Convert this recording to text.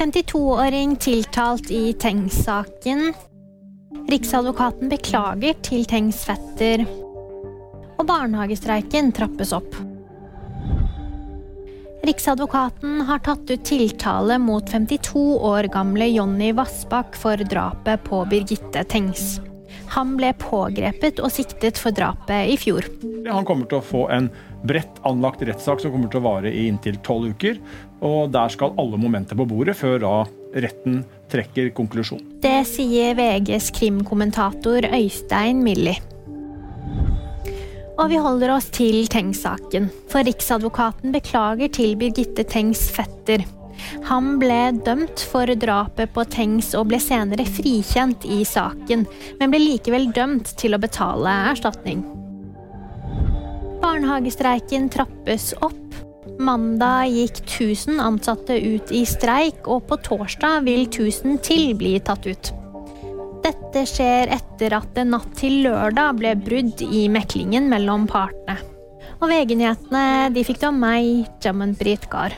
52-åring tiltalt i Tengs-saken. Riksadvokaten beklager til Tengs fetter. Og barnehagestreiken trappes opp. Riksadvokaten har tatt ut tiltale mot 52 år gamle Jonny Vassbakk for drapet på Birgitte Tengs. Han ble pågrepet og siktet for drapet i fjor. Han kommer til å få en bredt anlagt rettssak som kommer til å vare i inntil tolv uker. Og der skal alle momenter på bordet før da retten trekker konklusjon. Det sier VGs krimkommentator Øystein Millie. Og vi holder oss til Tengs-saken, for Riksadvokaten beklager til Birgitte Tengs fetter. Han ble dømt for drapet på Tengs og ble senere frikjent i saken, men ble likevel dømt til å betale erstatning. Barnehagestreiken trappes opp. Mandag gikk 1000 ansatte ut i streik, og på torsdag vil 1000 til bli tatt ut. Dette skjer etter at det natt til lørdag ble brudd i meklingen mellom partene. Og VG-nyhetene fikk du av meg, Jammen Britgard.